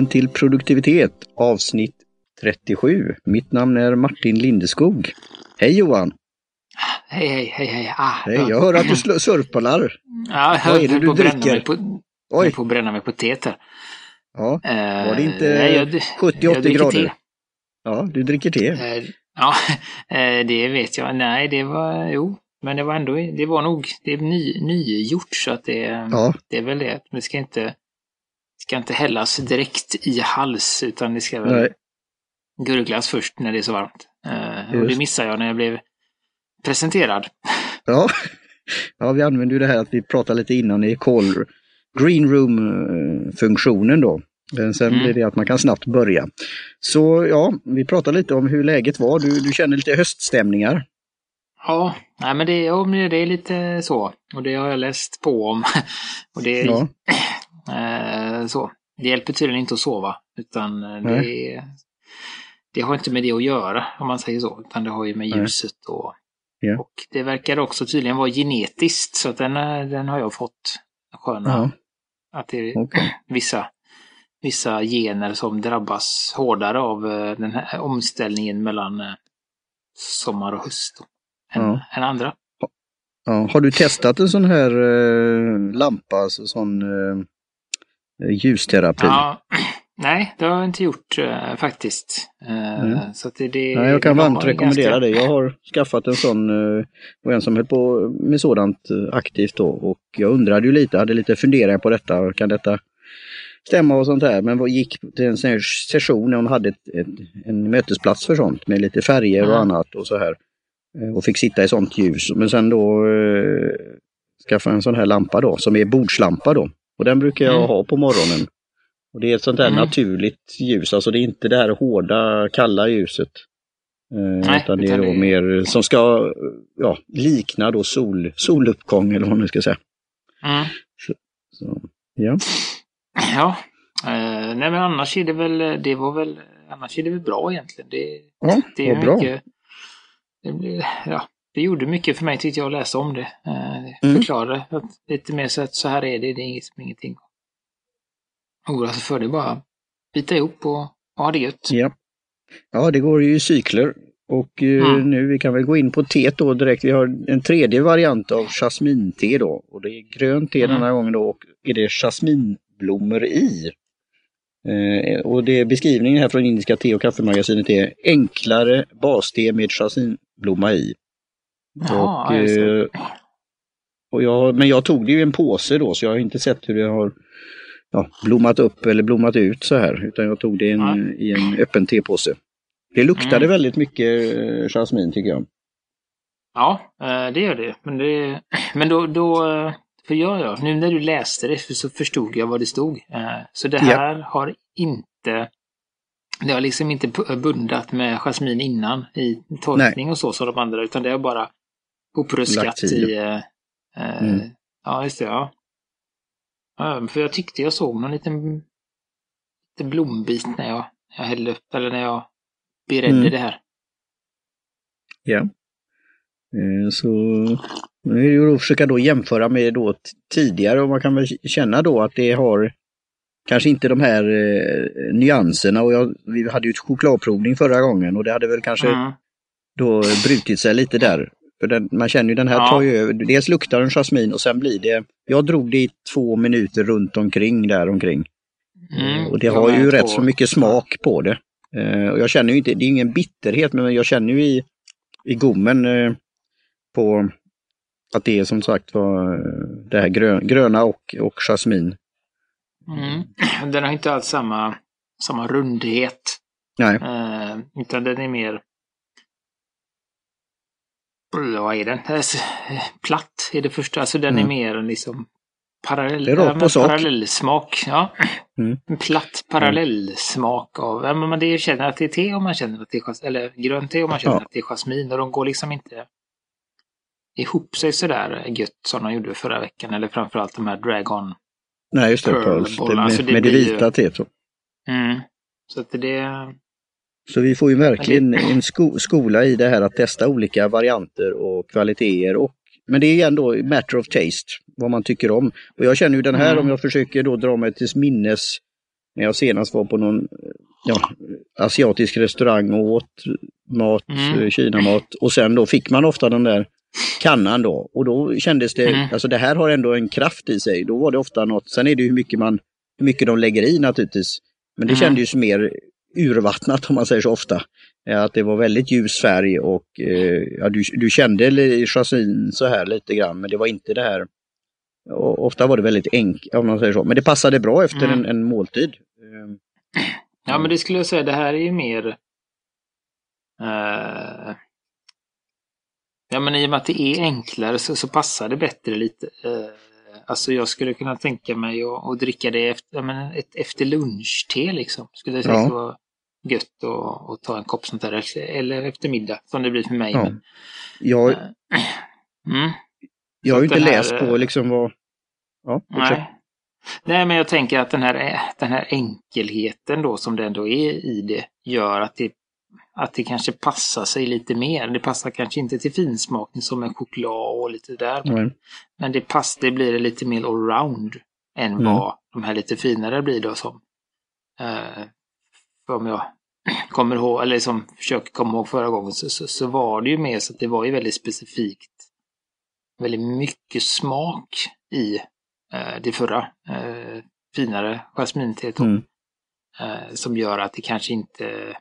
Välkommen till produktivitet avsnitt 37. Mitt namn är Martin Lindeskog. Hej Johan! Hej, hej, hej, hej. Ah, Hej, jag hör att du surplar. Ja, jag höll du på bränna dricker? på, Oj. På att bränna mig på teet här. Ja, Eh, var det inte jag- 70-80 jag dricker grader? te. Ja, du dricker te. Eh, ja, eh, det vet jag. Nej, det var, jo, men det var ändå, det var nog, det är ny, nygjort så att det, Ja, det är väl det. Det ska inte, ska inte hällas direkt i hals utan det ska väl nej. gurglas först när det är så varmt. Eh, och det missade jag när jag blev presenterad. Ja. ja, vi använder ju det här att vi pratar lite innan i call green room-funktionen då. Men sen Mm. blir det att man kan snabbt börja. Så ja, vi pratar lite om hur läget var. Du, du känner lite höststämningar. Ja, nej men det, ja, det är lite så. Och det har jag läst på om. Och det, Ja, eh, så. det hjälper tydligen inte att sova. Utan eh, det, det har inte med det att göra, om man säger så. Utan det har ju med ljuset och... Ja. Och det verkar också tydligen vara genetiskt. Så att den, eh, den har jag fått. Sköna. ja Att det är okej. vissa, vissa gener som drabbas hårdare av eh, den här omställningen mellan eh, sommar och höst. Än, Ja. än andra. Ja, har du testat en sån här eh, lampa, alltså sån eh, ljusterapi? Ja, nej, det har jag inte gjort eh, faktiskt. Eh, Mm. Så det, det, Nej, jag kan varmt rekommendera ganska- det. Jag har skaffat en sån eh, och en som höll på med sådant eh, aktivt då och jag undrade ju lite, hade lite funderingar på detta. Kan detta stämma och sånt här? Men vad gick till en session när hon hade ett, ett, en mötesplats för sånt med lite färger och annat och så här. Eh, Och fick sitta i sånt ljus. Men sen då eh, skaffa en sån här lampa då som är bordslampa då. Och den brukar jag Mm. ha på morgonen. Och det är ett sånt där Mm. naturligt ljus, alltså det är inte det här hårda, kalla ljuset. Eh, Nej, utan det är då mer som ska eh, ja, likna då sol, soluppgång eller vad man nu ska säga. Mm. Så, ja. Ja, eh, nej men annars är det väl, det var väl, annars är det väl bra egentligen. Det, Ja, det är vad bra. mycket, det, blir- ja, det gjorde mycket för mig tyckte jag att läsa om det. Eh, Mm. Förklarade att lite mer så att så här är det, det är inget- ingenting oroa sig för. Det bara bita ihop och, och ha det gött. Ja. ja, det går ju i cykler. Och eh, Mm. nu, vi kan väl gå in på teet då direkt. Vi har en tredje variant av jasminte då. Och det är grönt te Mm. denna gången då och är det jasminblommor i. Eh, och det beskrivningen här från Indiska te och kaffemagasinet är enklare baste med jasminblomma i. Jaha, och, det. eh, och jag, men jag tog det ju i en påse då så jag har inte sett hur det har ja, blommat upp eller blommat ut så här. Utan jag tog det i en, Ja. i en öppen tepåse. Det luktade Mm. väldigt mycket eh, jasmin tycker jag. Ja, eh, det gör det. Men, det, men då, då, för jag, ja, nu när du läste det så förstod jag vad det stod. Så det Ja. här har inte, det har liksom inte bu- bundat med jasmin innan i torkning och så som de andra, utan det har bara hopruskat Lagt i, eh, eh, Mm. ja just det, ja. ja. För jag tyckte jag såg någon liten, liten blombit när jag, jag hällde upp, eller när jag beredde Mm. det här. Ja. Eh, Så nu är det att försöka då jämföra med då tidigare och man kan väl känna då att det har kanske inte de här eh, nyanserna och jag, vi hade ju ett chokladprovning förra gången och det hade väl kanske Mm. då brutit sig lite där. För den, man känner ju den här Ja. tar ju över, dels luktar den jasmin och sen blir det, jag drog det i två minuter runt omkring där omkring. Mm. Och det har ju rätt så mycket smak på det. Eh, och jag känner ju inte, det är ingen bitterhet, men jag känner ju i, i gommen eh, på att det är som sagt var eh, det här grö, gröna och, och jasmin. Mm. Den har inte alls samma, samma rundhet. Nej, Eh, utan den är mer... Vad är den? Platt är det första. Alltså den Mm. är mer liksom parallell, Det är ja, parallellsmak. Ja. Mm. En platt parallellsmak av... Ja, men man det känner att det är te om man känner att det är jas- eller grönt te om man känner Ja. att det är jasmin. Och de går liksom inte ihop sig sådär gött som de gjorde förra veckan. Eller framförallt de här Dragon. nej just det, Pearl Pearls. Det, alltså det med det ju- vita teet. Mm. Så att det... Så vi får ju verkligen en sko skola i det här att testa olika varianter och kvaliteter. Och, men det är ändå matter of taste, vad man tycker om. Och jag känner ju den här, Mm. om jag försöker då dra mig till minnes när jag senast var på någon ja, asiatisk restaurang och åt mat, mm. Eh, Kinamat och sen då fick man ofta den där kannan då och då kändes det, mm. alltså det här har ändå en kraft i sig. Då var det ofta något, sen är det hur mycket man, hur mycket de lägger i naturligtvis. Men det mm. kändes mer urvattnat om man säger så ofta. Att det var väldigt ljus färg och eh, ja, du, du kände chassin så här lite grann men det var inte det här och ofta var det väldigt enkelt, om man säger så. Men det passade bra efter mm. en, en, måltid. Ehm, ja, men det skulle jag säga, det här är ju mer... Uh, ja, men i och med att det är enklare så, så passar det bättre lite. Uh, alltså jag skulle kunna tänka mig att, att dricka det efter, men ett efter lunchte liksom. Skulle säga ja. vara gött att ta en kopp sånt där. Eller efter middag, som det blir för mig. Ja. Men, jag, uh, mm. jag har ju inte här, läst på liksom vad... Ja, nej. Nej, men jag tänker att den här, den här enkelheten då som det ändå är i det gör att det, att det kanske passar sig lite mer. Det passar kanske inte till finsmakning som en choklad och lite där. Mm. Men det, pass, det blir lite mer allround än mm. vad de här lite finare blir då som. Eh, om jag kommer ihåg, eller som försöker komma ihåg förra gången så, så, så var det ju mer så att det var ju väldigt specifikt. Väldigt mycket smak i Eh, det förra eh, finare jasminteet mm. Eh, som gör att det kanske inte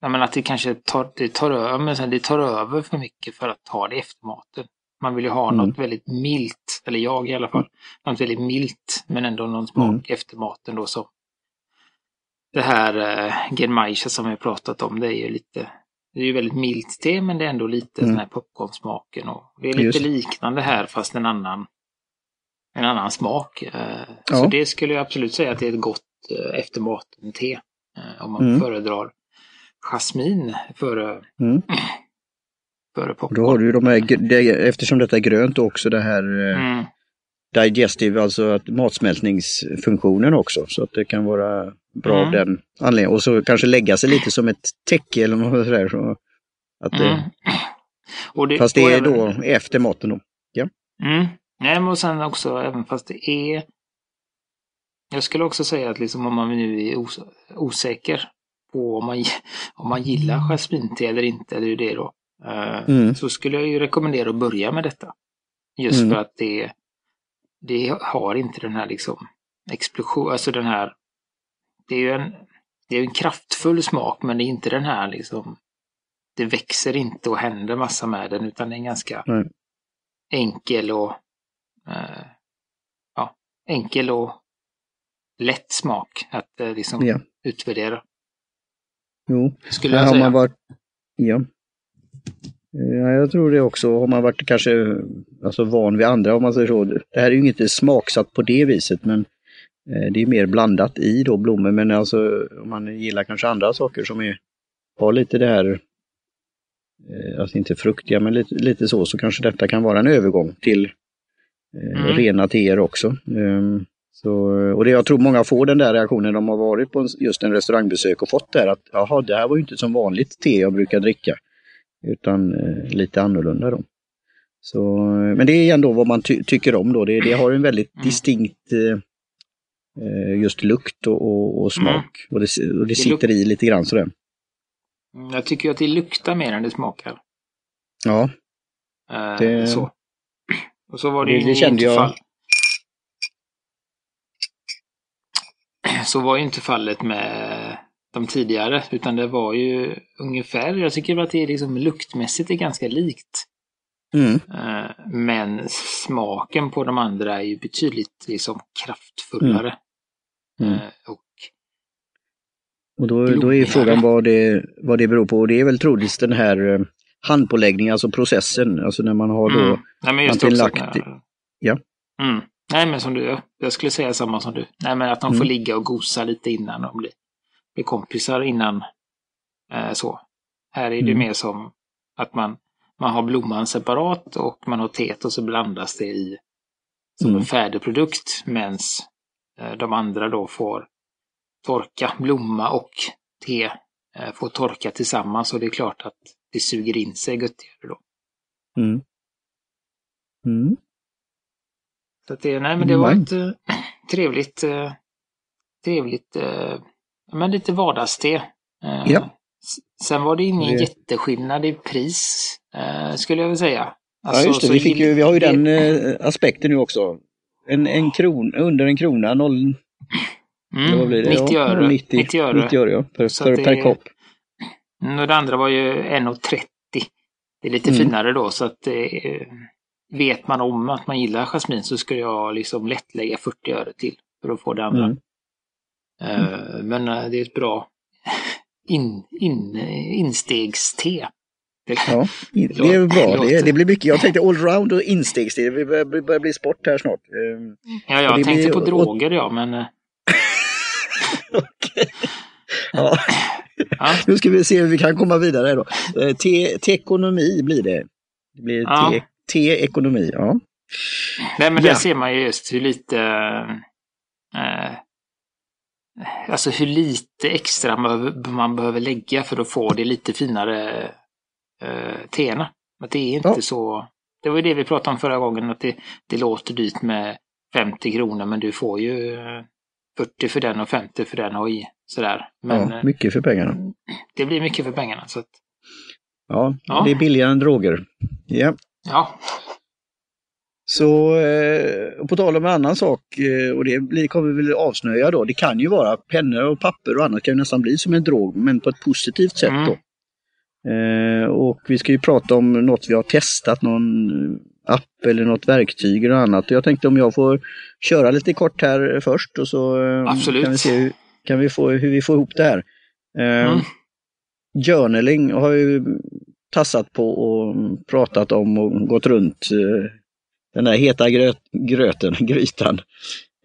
Ja, men att det kanske tar, det tar, över, det tar över för mycket för att ta det efter maten. Man vill ju ha mm. något väldigt milt, eller jag i alla fall, något väldigt milt men ändå någon smak mm. efter maten då som det här eh, Genmaisha som vi pratat om, det är ju lite, det är ju väldigt milt te men det är ändå lite mm. den här popcornsmaken och det är lite Just. liknande här fast en annan en annan smak. Eh, ja. Så det skulle jag absolut säga att det är ett gott eh, eftermaten-te. Eh, om man mm. föredrar jasmin före, mm. före popcorn. Då har du de här, eftersom detta är grönt också det här mm. digestive, alltså att matsmältningsfunktionen också. Så att det kan vara bra av mm. den anledningen. Och så kanske lägga sig lite som ett täcke eller något sådär. Så att det, mm. det, fast det är även... då efter maten då. Ja. Mm. Nej, men sen också, även fast det är... Jag skulle också säga att liksom om man nu är os osäker på om man, om man gillar jasminte eller inte, eller hur det är då. Uh, mm. Så skulle jag ju rekommendera att börja med detta. Just mm. för att det, det har inte den här liksom explosion, alltså den här... Det är ju en, det är en kraftfull smak men det är inte den här liksom... Det växer inte och händer massa med den utan det är en ganska mm. enkel och eh, ja, enkel och lätt smak att eh, liksom ja. utvärdera. Jo, Skulle jag har säga. man varit... Ja. Ja, jag tror det också. Har man varit kanske alltså, van vid andra, om man säger så. Det här är ju inte smaksatt på det viset, men eh, det är mer blandat i då blommor. Men alltså om man gillar kanske andra saker som är, har lite det här, eh, alltså inte fruktiga, men lite, lite så, så kanske detta kan vara en övergång till Eh, mm. rena teer också. Um, så, och det, jag tror många får den där reaktionen, de har varit på just en restaurangbesök och fått det här att jaha, det här var ju inte som vanligt te jag brukar dricka. Utan eh, lite annorlunda då. Så, men det är ändå vad man ty tycker om då. Det, det har en väldigt mm. distinkt eh, eh just lukt och, och, och smak. Mm. Och, det, och det sitter i lite grann sådär. Mm, jag tycker att det luktar mer än det smakar. Ja. Eh, det... Så. Och så var det, det ju jag. Fall. Så var ju inte fallet med de tidigare, utan det var ju ungefär, jag tycker att det är liksom luktmässigt är ganska likt. Mm. Eh, men smaken på de andra är ju betydligt liksom kraftfullare. Mm. Mm. Och, och då, då är frågan vad det, vad det beror på. Och det är väl troligtvis den här eh, handpåläggning, alltså processen, alltså när man har då mm. Nej, men just också, lagt... Ja. Mm. Nej, men som du, jag skulle säga samma som du. Nej, men att de mm. får ligga och gosa lite innan de blir, blir kompisar innan eh, så. Här är det mm. mer som att man, man har blomman separat och man har teet och så blandas det i som mm. en färdig produkt medan eh, de andra då får torka blomma och te eh, får torka tillsammans och det är klart att det suger in sig göttigare då. Mm. Mm. Så att det, nej men det var ett äh, trevligt, äh, trevligt, eh, men lite vardagste. Eh, Ja. Sen var det ingen Det- jätteskillnad i pris, eh, skulle jag vilja säga. ja, just det. Alltså, Vi, fick ju, vi har ju den eh, aspekten nu också. En, en kron, under en krona, noll, mm, det? 90 Ja, öre. 90, 90 öre. 90 öre ja, per, per, det- per kopp. Mm, och det andra var ju 1,30. Det är lite Mm. finare då så att eh, vet man om att man gillar jasmin så skulle jag liksom lätt lägga 40 öre till för att få det andra. Mm. Eh, men eh, det är ett bra in, in, instegste. Ja, det är bra. Det, det blir mycket. Jag tänkte allround och instegssteg. Det börjar, börjar bli sport här snart. Ehm, Ja, jag Och tänkte blir- på och- droger ja, men eh, Okej. Ja, ja. nu ska vi se hur vi kan komma vidare då. Eh, Te- Tekonomi blir det. Det blir Ja. Te- te-ekonomi. Ja. Nej, men Ja. där ser man ju just hur lite eh, Alltså hur lite extra man behöver, man behöver lägga för att få det lite finare eh. Att det är inte Ja. så Det var ju det vi pratade om förra gången att det, det låter dyrt med 50 kronor men du får ju eh, 40 för den och 50 för den i sådär. Men ja, eh, mycket för pengarna. det blir mycket för pengarna. Så att, Ja, Ja. det är billigare än droger. Ja. Ja. Så eh, på tal om en annan sak, eh, och det blir, kommer vi väl avslöja då, det kan ju vara pennor och papper och annat kan ju nästan bli som en drog, men på ett positivt sätt Mm. då. Eh, och vi ska ju prata om något vi har testat, någon app eller något verktyg eller annat. Jag tänkte om jag får köra lite kort här först och så eh, Absolut. kan vi se hur, kan vi få, hur vi får ihop det här. Eh, Mm. Journaling har ju tassat på och pratat om och gått runt eh, den där heta gröt, gröten, grytan.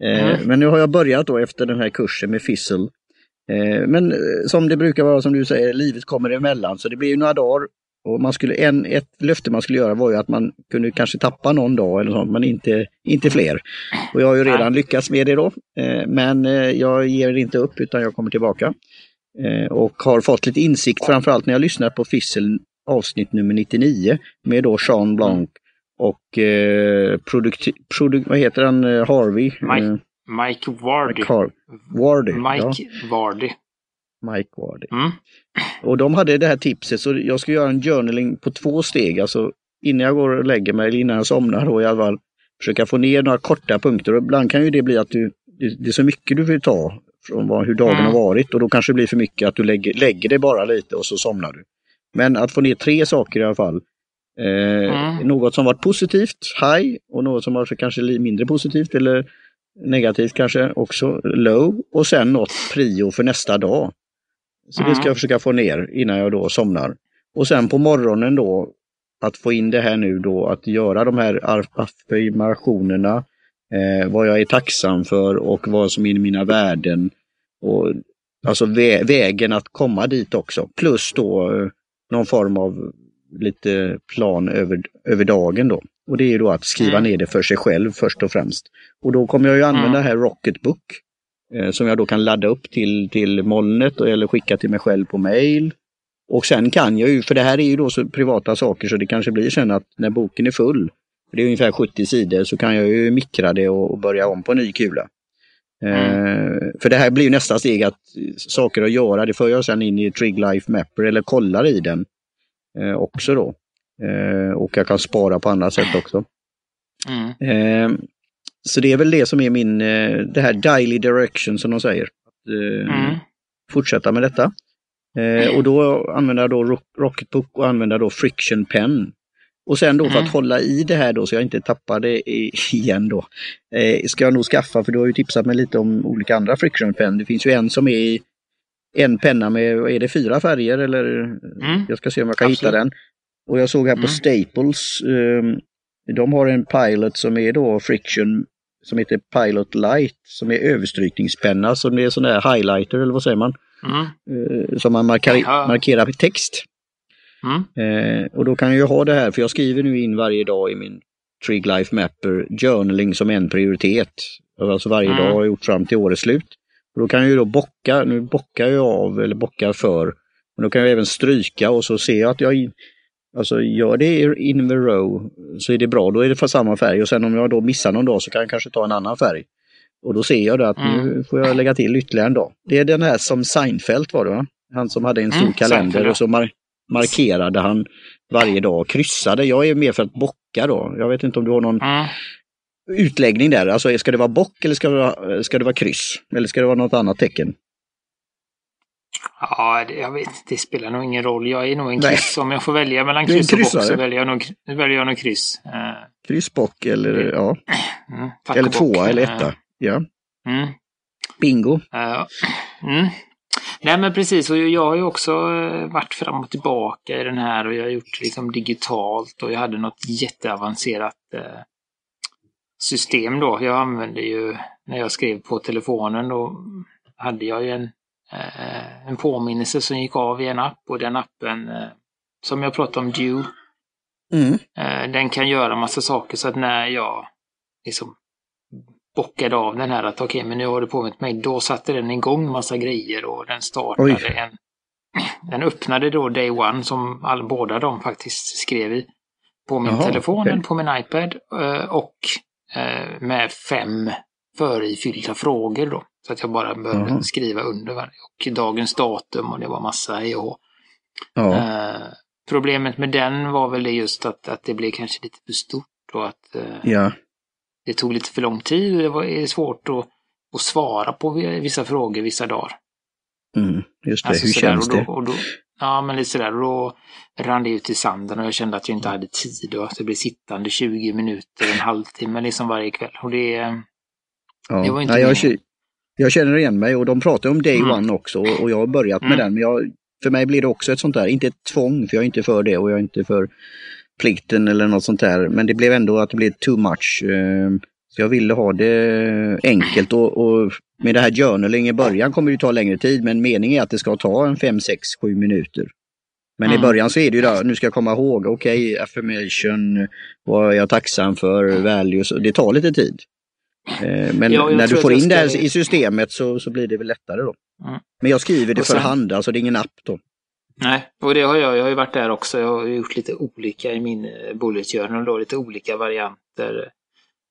Mm. Men nu har jag börjat då efter den här kursen med Fizzle. Eh, Men som det brukar vara som du säger, livet kommer emellan så det blir ju några dagar. Och man skulle, en, ett löfte man skulle göra var ju att man kunde kanske tappa någon dag eller sånt, men inte, inte fler. Och jag har ju redan lyckats med det då. Men jag ger inte upp utan jag kommer tillbaka. Och har fått lite insikt framförallt när jag lyssnat på Fizzle avsnitt nummer 99 med då Jean Blanc och eh, produkt, produ, vad heter han, eh, Harvey? Mike Eh, Mike Wardy. Mike Har- Wardy. ja, Mike Wardy. Mike Wardy. Mm. Och de hade det här tipset så jag ska göra en journaling på två steg. Alltså innan jag går och lägger mig, eller innan jag somnar då i alla fall. Försöka få ner några korta punkter och ibland kan ju det bli att du, det, är så mycket du vill ta från hur dagen Mm. har varit och då kanske det blir för mycket att du lägger, lägger det bara lite och så somnar du. Men att få ner tre saker i alla fall. Eh, Mm. Något som varit positivt, high, och något som varit kanske mindre positivt eller negativt kanske också, low. Och sen något prio för nästa dag. Så det ska Mm. jag försöka få ner innan jag då somnar. Och sen på morgonen då, att få in det här nu då, att göra de här affirmationerna, eh, vad jag är tacksam för och vad som är mina värden. Och, alltså vä- vägen att komma dit också. Plus då eh, någon form av lite plan över, över dagen då. Och det är då att skriva Mm. ner det för sig själv först och främst. Och då kommer jag ju använda Mm. det här Rocketbook eh, som jag då kan ladda upp till, till molnet eller skicka till mig själv på mail. Och sen kan jag ju, för det här är ju då så privata saker så det kanske blir sen att när boken är full, det är ungefär 70 sidor, så kan jag ju mikra det och, och börja om på ny kula. Eh, för det här blir nästa steg att saker att göra, det för jag sen in i Trig Life Mapper eller kollar i den eh, också då. Eh, och jag kan spara på andra sätt också. Mm. Så det är väl det som är min, det här daily direction som de säger. Att, Mm. Fortsätta med detta. Och då använder jag då Rock- Rocketbook och använder då Friction Pen. Och sen då för Mm. att hålla i det här då så jag inte tappar det igen då. Eh, ska jag nog skaffa, för du har ju tipsat mig lite om olika andra Friction Pen. Det finns ju en som är i en penna med, är det, fyra färger eller? Mm. Jag ska se om jag kan hitta Absolut. den. Och jag såg här på Mm. Staples, ehm, de har en Pilot som är då Friction som heter Pilot Light som är överstrykningspenna som är sån där highlighter eller vad säger man? Mm. Eh, som man markar, markerar text. Mm. Eh, och då kan jag ju ha det här, för jag skriver nu in varje dag i min Trig Life Mapper journaling som en prioritet. Alltså varje Mm. dag har jag gjort fram till årets slut. Och då kan jag ju då bocka, nu bockar jag av eller bockar för. Men då kan jag även stryka och så ser jag att jag alltså gör det in the row så är det bra, då är det för samma färg och sen om jag då missar någon dag så kan jag kanske ta en annan färg. Och då ser jag att mm. nu får jag lägga till ytterligare en dag. Det är den här som Seinfeld var det va? Han som hade en stor mm, kalender och så mar markerade han varje dag och kryssade. Jag är mer för att bocka då. Jag vet inte om du har någon mm. utläggning där. Alltså ska det vara bock eller ska det vara, ska det vara kryss? Eller ska det vara något annat tecken? Ja, det, jag vet Det spelar nog ingen roll. Jag är nog en kryss. Om jag får välja mellan kryss och bock så väljer jag nog, väljer jag nog kryss. Uh, kryss, bock eller ja. Mm, eller tvåa eller etta. Uh, ja. Mm. Bingo. Uh, mm. Nej men precis, och jag har ju också eh, varit fram och tillbaka i den här och jag har gjort liksom digitalt och jag hade något jätteavancerat eh, system då. Jag använde ju, när jag skrev på telefonen då, hade jag ju en, eh, en påminnelse som gick av i en app och den appen, som jag pratade om, Due, mm. den kan göra massa saker så att när jag liksom bockade av den här att okej, okay, men nu har du påmint mig. Då satte den igång massa grejer och den startade Oj. en... Den öppnade då Day One som all, båda de faktiskt skrev i. På min Jaha, telefon, okay. på min iPad eh, och eh, med fem förifyllda frågor då. Så att jag bara behövde Jaha. skriva under varje. Och dagens datum och det var massa hej och ja. eh, Problemet med den var väl det just att, att det blev kanske lite för stort och att eh, ja det tog lite för lång tid och det var svårt att, att svara på vissa frågor vissa dagar. Mm, just det, alltså, hur känns och då, det? Och då, ja, men lite sådär. Och då rann det ut i sanden och jag kände att jag inte hade tid och att jag blev sittande 20 minuter, en halvtimme liksom varje kväll. Och det, ja. det var inte ja, jag, jag känner igen mig och de pratar om Day mm. One också och jag har börjat med mm. den. Men jag, för mig blir det också ett sånt där, inte ett tvång för jag är inte för det och jag är inte för plikten eller något sånt där. Men det blev ändå att det blev too much. Eh, så jag ville ha det enkelt och, och med det här journaling i början kommer det ta längre tid men meningen är att det ska ta en 5, 6, 7 minuter. Men mm. i början så är det ju där, nu ska jag komma ihåg, okej, okay, affirmation, vad är jag tacksam för, values, det tar lite tid. Eh, men ja, när du får in det här i systemet så, så blir det väl lättare då. Mm. Men jag skriver det sen... för hand, alltså det är ingen app då. Nej, och det har jag. Jag har ju varit där också. Jag har gjort lite olika i min eh, bullet journal då, lite olika varianter.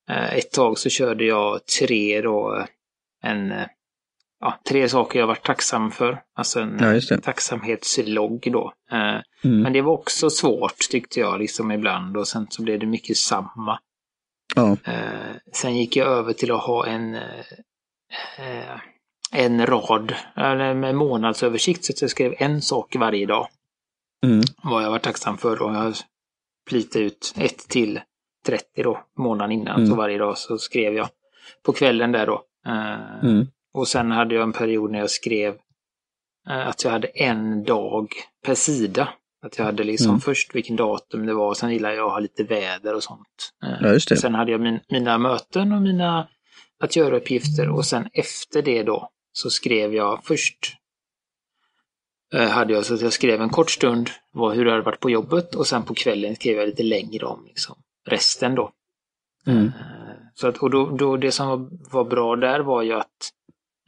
Eh, ett tag så körde jag tre då, en, ja, tre saker jag varit tacksam för. Alltså en ja, tacksamhetslogg då. Eh, mm. Men det var också svårt tyckte jag liksom ibland och sen så blev det mycket samma. Ja. Sen gick jag över till att ha en en rad, eller med månadsöversikt, så jag skrev en sak varje dag. Mm. Vad jag var tacksam för och jag plitade ut 1 till 30 då, månaden innan. Mm. Så varje dag så skrev jag på kvällen där då. Eh, mm. Och sen hade jag en period när jag skrev eh, att jag hade en dag per sida. Att jag hade liksom mm. först vilken datum det var, sen gillade jag att ha lite väder och sånt. Eh, ja, sen hade jag min, mina möten och mina att göra-uppgifter och sen efter det då så skrev jag först eh, hade jag så att jag skrev en kort stund vad, hur det hade varit på jobbet och sen på kvällen skrev jag lite längre om liksom, resten då. Mm. Eh, så att, och då, då det som var, var, bra där var ju att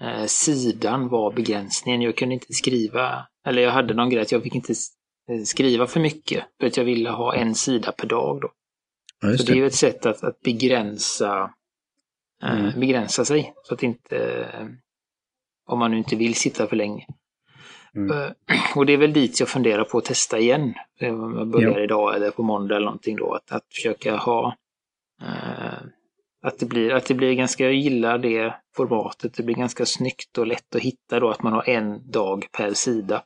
eh, sidan var begränsningen. Jag kunde inte skriva, eller jag hade någon grej att jag fick inte eh, skriva för mycket för att jag ville ha en sida per dag då. Ja, så det. det är ju ett sätt att, att begränsa, eh, mm. begränsa sig så att inte om man nu inte vill sitta för länge. Mm. Eh, och det är väl dit jag funderar på att testa igen. Om jag börjar ja. idag eller på måndag eller någonting då. Att, att försöka ha uh, att det, blir, att det blir ganska, jag gillar det formatet. Det blir ganska snyggt och lätt att hitta då att man har en dag per sida.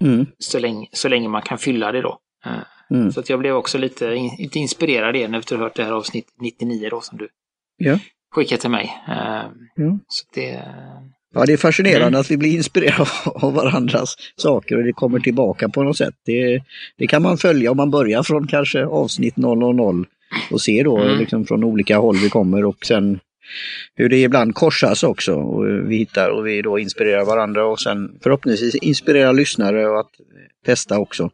Mm. Så, länge, så länge man kan fylla det då. Uh, mm. Så att jag blev också lite, lite inspirerad igen efter att ha hört det här avsnitt 99 då som du ja. skickade till mig. Uh, ja. Så det, Ja, det är fascinerande mm. att vi blir inspirerade av varandras saker och det kommer tillbaka på något sätt. Det, det kan man följa om man börjar från kanske avsnitt 000 och se då mm. liksom från olika håll vi kommer och sen hur det ibland korsas också. Och vi hittar och vi då inspirerar varandra och sen förhoppningsvis inspirerar lyssnare och att testa också.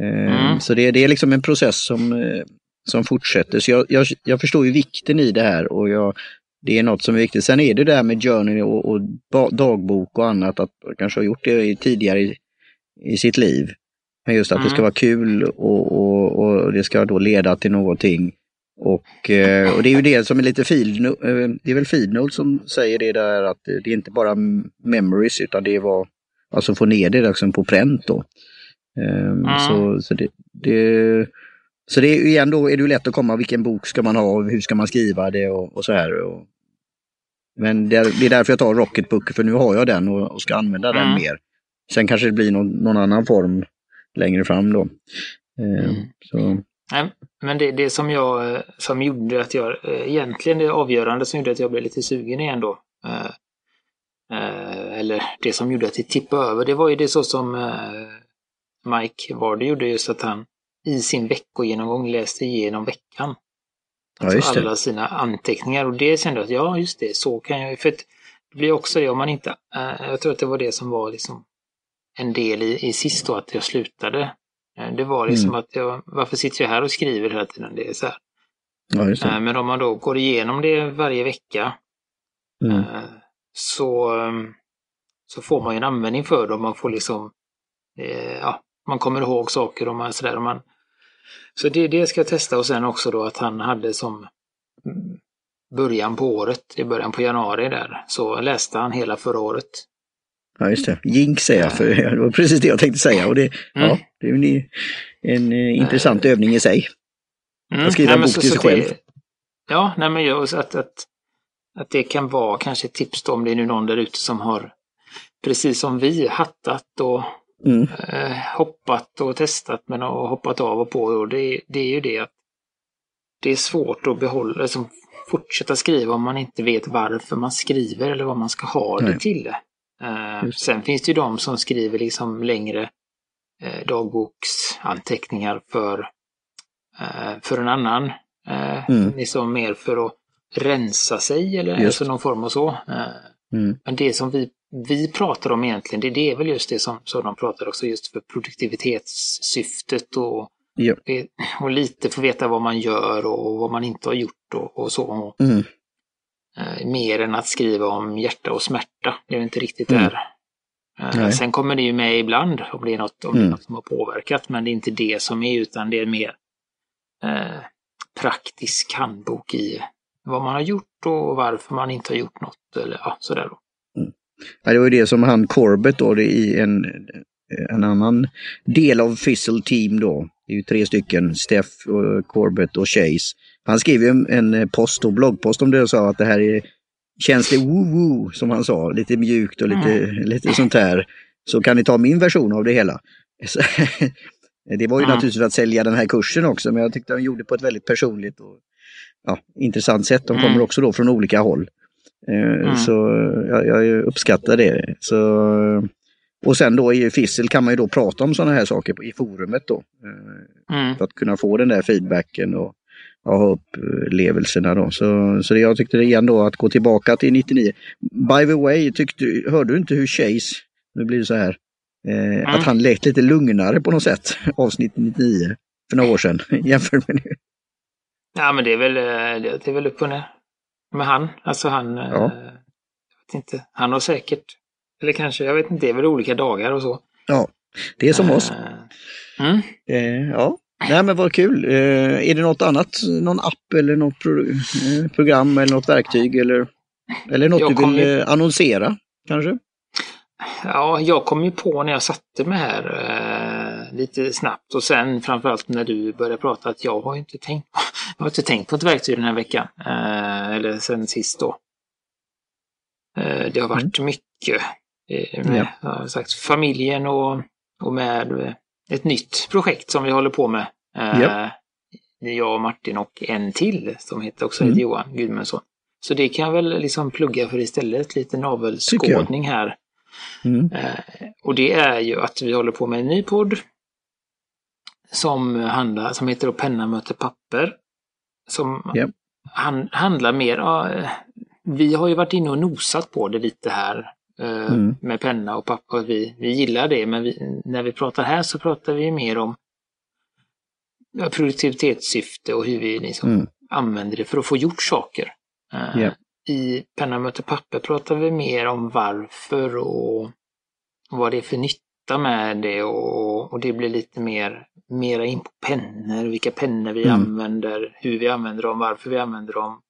Eh, mm. Så det, det, är liksom en process som, eh, som fortsätter. Så jag, jag, jag förstår ju vikten i det här och jag det är något som är viktigt. Sen är det där med journey och, och dagbok och annat, att man kanske har gjort det tidigare i, i sitt liv. Men just att mm. det ska mm. vara kul och, och, och, det ska då leda till någonting. Och, eh, och det är ju det som är lite feed, eh, det är väl Feednote som säger det där att det är inte bara memories utan det var alltså få ner det liksom på pränt då. Um, mm. Så, så, det, det, så det är igen då är det lätt att komma, vilken bok ska man ha, hur ska man skriva det och, och så här. Och, men det är, därför jag tar Rocketbook, för nu har jag den och, ska använda mm. den mer. Sen kanske det blir någon, någon annan form längre fram då. Um, mm. så. Nej, men det, det som jag som gjorde att jag, eh, egentligen det avgörande som gjorde att jag blev lite sugen igen då. Eh, eh, eller det som gjorde att det tippade över, det var ju det så som eh, Mike Vardy gjorde, just att han i sin veckogenomgång läste igenom veckan. Alltså ja, alla sina anteckningar och det kände jag att ja, just det, så kan jag För det blir också det om man inte, äh, jag tror att det var det som var liksom en del i, i sist då, att jag slutade Eh, det var liksom mm. att jag, varför sitter jag här och skriver hela tiden? Det är så här. Ja, eh, Men om man då går igenom det varje vecka mm. Så, så får man ju en användning för det och man får liksom, ja, man kommer ihåg saker och man sådär. Man, så det, det ska jag testa och sen också då att han hade som början på året, i början på januari där, så läste han hela förra året. Ja, just det. Jinx säger jag, för det var precis det jag tänkte säga. Och det, mm. ja, det är en, en uh, intressant övning i sig. Mm. Att skriva nej, en bok till sig själv. Det, ja, nej, men just att, att, att det kan vara kanske ett tips då, om det är nu någon där ute som har, precis som vi, hattat och mm. eh, hoppat och testat men och hoppat av och på. Och det, det är ju det att det är svårt att behålla, liksom, fortsätta skriva om man inte vet varför man skriver eller vad man ska ha det till. Uh, sen finns det ju de som skriver liksom längre uh, dagboksanteckningar för, uh, för en annan. Uh, mm. Liksom mer för att rensa sig eller alltså någon form av så. Mm. Men det som vi, vi pratar om egentligen, det, det är väl just det som, som de pratar också just för produktivitetssyftet och, ja. och lite få veta vad man gör och vad man inte har gjort och, och så. Mm. Eh, mer än att skriva om hjärta och smärta. Det är inte riktigt mm. där. Eh, sen kommer det ju med ibland om det är något, om mm. mm. något som har påverkat, men det är inte det som är, utan det är mer eh, praktisk handbok i vad man har gjort och varför man inte har gjort något. Eller ja, sådär då. Ja, det var ju det som han Corbett då, det i en, en annan del av Fizzle Team då. Det är ju tre stycken, Steph, Corbett och Chase. Han skrev ju en, en post och bloggpost om det och sa att det här är, känns det woo-woo som han sa, lite mjukt och lite, mm. lite sånt här. Så kan ni ta min version av det hela. det var ju mm. naturligtvis för att sälja den här kursen också, men jag tyckte han gjorde på ett väldigt personligt och ja, intressant sätt. De kommer mm. också då från olika håll. Eh, mm. Så jag, jag, uppskattar det. Så, och sen då i Fissel kan man ju då prata om sådana här saker i forumet då. Eh, mm. För att kunna få den där feedbacken och aha-upplevelserna då. Så, så jag tyckte det igen då att gå tillbaka till 99. By the way, tyckte, hörde du inte hur Chase, nu blir det så här, eh, mm. att han lät lite lugnare på något sätt, avsnitt 99, för några år sedan jämfört med nu? Ja men det är väl, eh, det är väl upp och ner med han. Alltså han, eh, ja. jag vet inte, han har säkert, eller kanske, jag vet inte, det är väl olika dagar och så. Ja, det är som oss. Mm. Eh, ja, Nej men vad kul. Eh, är det något annat, någon app eller något pro eh, program eller något verktyg eller, eller något jag du vill ju... Eh, annonsera kanske? Ja, jag kom ju på när jag satte mig här eh, lite snabbt och sen framförallt när du började prata att jag har inte tänkt, jag har inte tänkt på ett verktyg den här veckan. Eh, eller sen sist då. Eh, det har varit mm. mycket med ja. sagt, familjen och, och med ett nytt projekt som vi håller på med. Yep. Jag och Martin och en till som heter också mm. Johan Gudmundsson. Så det kan jag väl liksom plugga för istället, lite navelskådning här. Mm. Eh, och det är ju att vi håller på med en ny podd som, handlar, som heter Penna möter papper. Som yep. han, handlar mer, ja, vi har ju varit inne och nosat på det lite här Eh, mm. med penna och papper. Vi, vi gillar det, men vi, när vi pratar här så pratar vi mer om produktivitetssyfte och hur vi liksom mm. använder det för att få gjort saker. Yeah. I Penna möter papper pratar vi mer om varför och vad det är för nytta fota med det och, och det blir lite mer mera in på pennor, vilka pennor vi Mm. använder, hur vi använder dem, varför vi använder dem.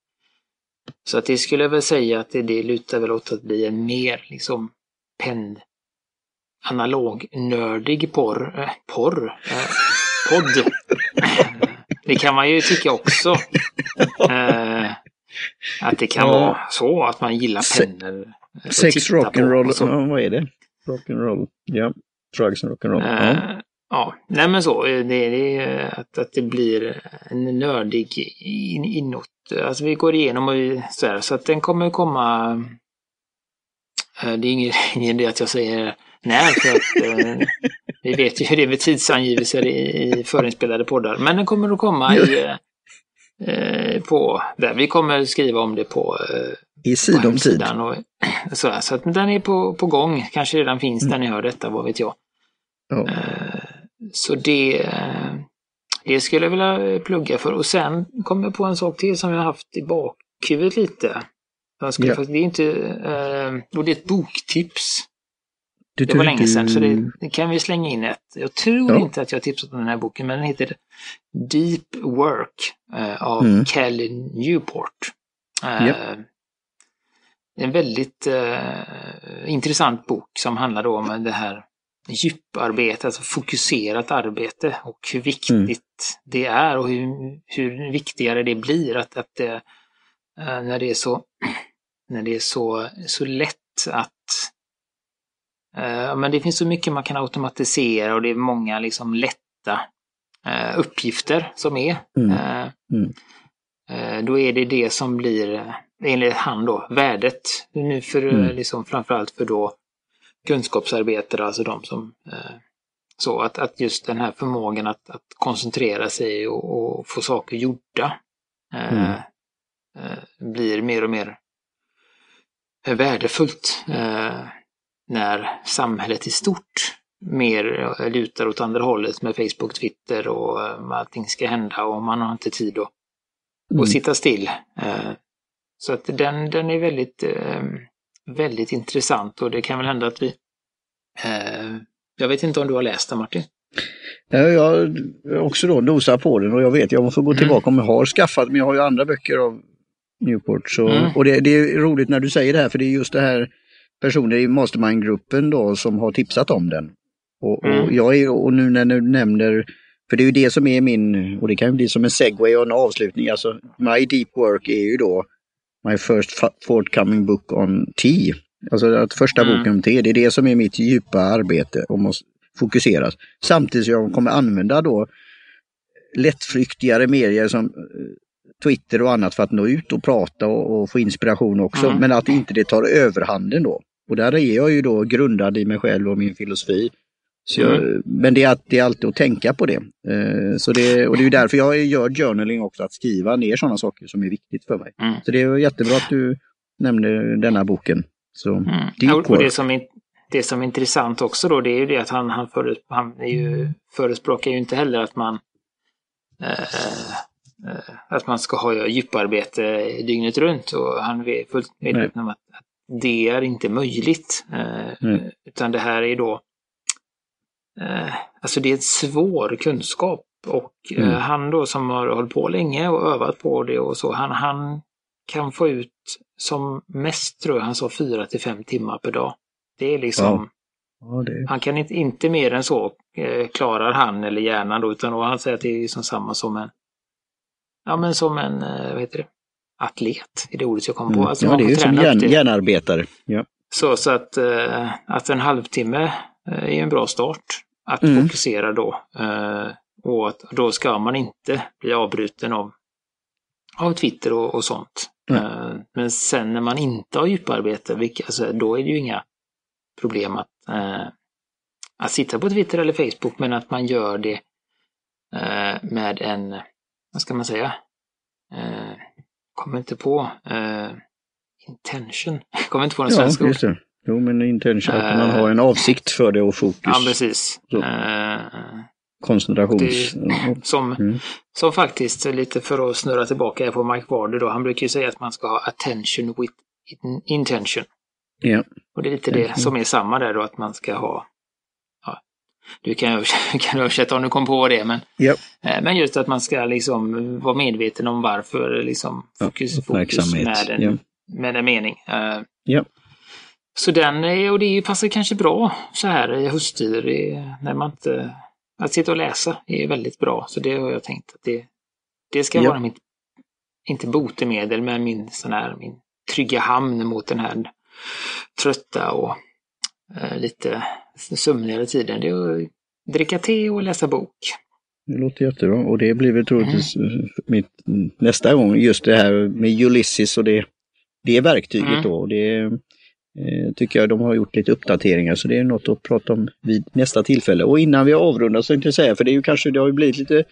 Så att det skulle jag väl säga att det, det lutar väl åt att bli en mer liksom penn analog nördig porr, äh, porr, äh, podd. det kan man ju tycka också. Eh, att det kan Ja. vara så att man gillar pennor. Sex rock'n'roll, vad är det? Rock'n'roll, ja. Drugs and rock'n'roll. Ja. Eh, ja, nej men så. eh, Det, det, är att, att det blir en nördig in, inåt. Alltså vi går igenom och vi, så här, så att den kommer komma. eh, Det är ingen, ingen idé att jag säger när, för att eh, vi vet ju hur det är med tidsangivelser i, i förinspelade poddar. Men den kommer att komma i, eh, eh, på, där. Vi kommer skriva om det på eh, I sidom tid. och så, så att den är på, på gång. Kanske redan finns där ni hör detta, vad vet jag. Ja. Eh, Så det, eh, det skulle jag vilja plugga för. Och sen kommer jag på en sak till som jag har haft i bakhuvudet lite. Jag skulle Ja. faktiskt, det är inte, eh, och det är ett boktips. Du, Det var länge sedan, så det, det kan vi slänga in ett. Jag tror Ja. inte att jag har tipsat om den här boken, men den heter Deep Work eh, av Mm. Cal Newport. Eh, Ja. En väldigt eh, intressant bok som handlar om det här djuparbete, alltså fokuserat arbete och hur viktigt Mm. det är och hur, hur viktigare det blir att, att det, eh, när det är så, när det är så, så lätt att Men det finns så mycket man kan automatisera och det är många liksom lätta eh, uppgifter som är. Mm. Eh, Mm. eh, Då är det det som blir, eh, enligt han då, värdet. Nu för eh, Mm. liksom framförallt för då kunskapsarbetare, alltså de som eh, så att, att just den här förmågan att, att koncentrera sig och, och få saker gjorda eh, Mm. eh, blir mer och mer eh, värdefullt eh, när samhället i stort mer lutar åt andra hållet med Facebook, Twitter och eh, allting ska hända och man har inte tid att, Mm. att sitta still. Eh, Så att den, den är väldigt, eh, väldigt intressant och det kan väl hända att vi jag vet inte om du har läst den Martin? Ja, jag har också då nosat på den och jag vet, jag får gå Mm. tillbaka om jag har skaffat, men jag har ju andra böcker av Newport. Så, Mm. Och det, det är roligt när du säger det här, för det är just det här personer i Mastermind-gruppen då som har tipsat om den. Och, Mm. och, jag är, och nu när du nämner, för det är ju det som är min, och det kan ju bli som en segway och en avslutning, alltså My Deep Work är ju då My First Forthcoming Book on Tea. Alltså att första Mm. boken om te, det är det som är mitt djupa arbete och måste fokuseras. Samtidigt som jag kommer använda då lättflyktigare medier som eh, Twitter och annat för att nå ut och prata och, och få inspiration också. Mm. Men att inte det tar överhanden då. Och där är jag ju då grundad i mig själv och min filosofi. Jag, Men det är, att, det är alltid att tänka på det. Eh, så det. Och det är därför jag gör journaling också, att skriva ner sådana saker som är viktigt för mig. Mm. Så det är jättebra att du nämnde denna boken. Så, Mm. Och och det som, är, det som är intressant också då, det är ju det att han, han, föres, han är ju, förespråkar ju inte heller att man eh, eh, att man ska ha djuparbete dygnet runt och han är fullt medveten om att det är inte möjligt. Eh, Nej. Utan det här är då eh, Alltså det är en svår kunskap och eh, Mm. han då som har hållit på länge och övat på det och så, han, han kan få ut som mest tror jag han sa fyra till fem timmar per dag. Det är liksom, Ja. Ja, det, han kan inte, inte mer än så klarar han eller hjärnan då, utan då han säger att det är som samma som en, ja men som en, vad heter det, atlet, är det ordet jag kom på. mm. Alltså ja, man det är ju som det. hjärnarbetare. Ja. Så, så att, eh, att en halvtimme eh, är en bra start att Mm. fokusera då. Eh, och att då ska man inte bli avbruten av, av Twitter och, och sånt. Mm. Eh, men sen när man inte har djuparbete, vilka, alltså, då är det ju inga problem att, eh, att sitta på Twitter eller Facebook, men att man gör det eh, med en, vad ska man säga, kommer inte på, eh, intention, kommer inte på den Ja, svenska just det. Jo, men intention, att man Eh. har en avsikt för det och fokus. Ja, precis. Så. Eh, koncentrations... Det- som, Mm. som faktiskt, lite för att snurra tillbaka på Mike Warder då, han brukar ju säga att man ska ha attention with in- intention. Ja. Och det är lite det Mm. som är samma där då, att man ska ha du kan, kan översätta om du kom på det. Men, ja. men just att man ska liksom vara medveten om varför liksom fokus, ja, fokus med, en, ja. med en mening. Ja. Så den, och det passar kanske bra så här i hösttider när man inte... Att sitta och läsa är väldigt bra, så det har jag tänkt att det, det ska vara mitt, inte botemedel, men min sån här, min trygga hamn mot den här trötta och eh, lite sömnigare tiden. Det är att dricka te och läsa bok. Det låter jättebra och det blir väl troligtvis mm. mitt nästa gång, just det här med Ulysses och det, det verktyget mm. då. Det eh, tycker jag de har gjort lite uppdateringar så det är något att prata om vid nästa tillfälle. Och innan vi avrundar så tänkte jag säga, för det är ju kanske, det har ju blivit lite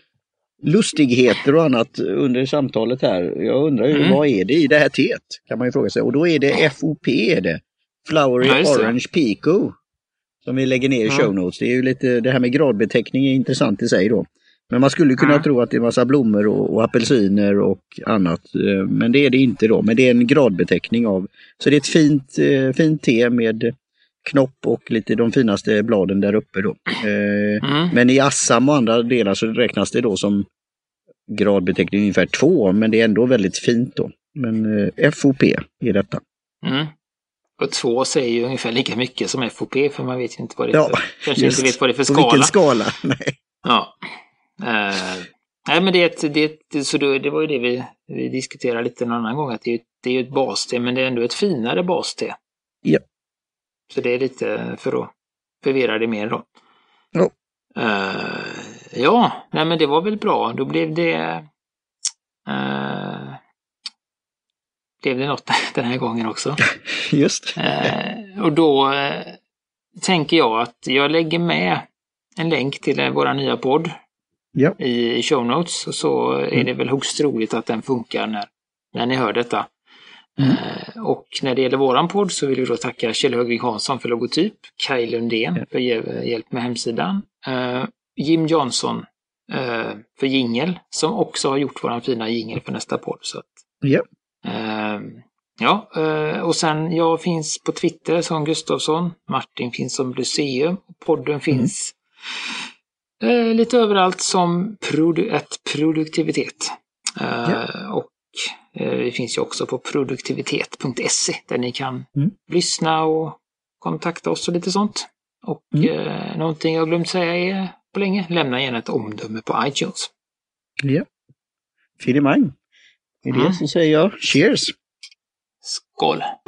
lustigheter och annat under samtalet här. Jag undrar ju, mm. vad är det i det här teet? Kan man ju fråga sig. Och då är det FOP, är det. Flowery ja, Orange Pico. Som vi lägger ner i show notes. Det är ju lite, det här med gradbeteckning är intressant i sig då. Men man skulle kunna ja. tro att det är massa blommor och, och, apelsiner och annat. Eh, men det är det inte då. Men det är en gradbeteckning av. Så det är ett fint, eh, fint te med knopp och lite de finaste bladen där uppe då. Eh, mm. Men i Assam och andra delar så räknas det då som gradbeteckning ungefär två, men det är ändå väldigt fint då. Men FOP är detta. Mm. Och två säger ju ungefär lika mycket som FOP, för man vet ju inte vad det är för, kanske just, inte vet vad det är för skala. Vilken skala? Nej. Ja. Uh, nej, men det, det, det, så det, det var ju det vi, vi diskuterade lite någon annan gång, att det är, det är ett baste, men det är ändå ett finare baste. Ja. Så det är lite för att förvirra det mer då. Ja. Uh, ja, nej men det var väl bra. Då blev det... Uh, blev det något den här gången också. Just. Uh, och då uh, tänker jag att jag lägger med en länk till vår nya podd ja. i show notes. Så är mm. det väl högst troligt att den funkar när, när ni hör detta. Mm. Eh, och när det gäller våran podd så vill vi då tacka Kjell Högvik Hansson för logotyp, Kaj Lundén ja. för hjälp med hemsidan, eh, Jim Jansson eh, för jingel, som också har gjort våran fina jingel för nästa podd. Så att, ja. Ja, och sen jag finns på Twitter som Gustavsson, Martin finns som Luceum, podden finns mm. lite överallt som produ produktivitet. Ja. Och vi eh, finns ju också på produktivitet.se där ni kan mm. lyssna och kontakta oss och lite sånt. Och mm. eh, någonting jag glömt säga är på länge, lämna gärna ett omdöme på iTunes. Ja. Finemang. Med det mm. så säger jag cheers! Scola.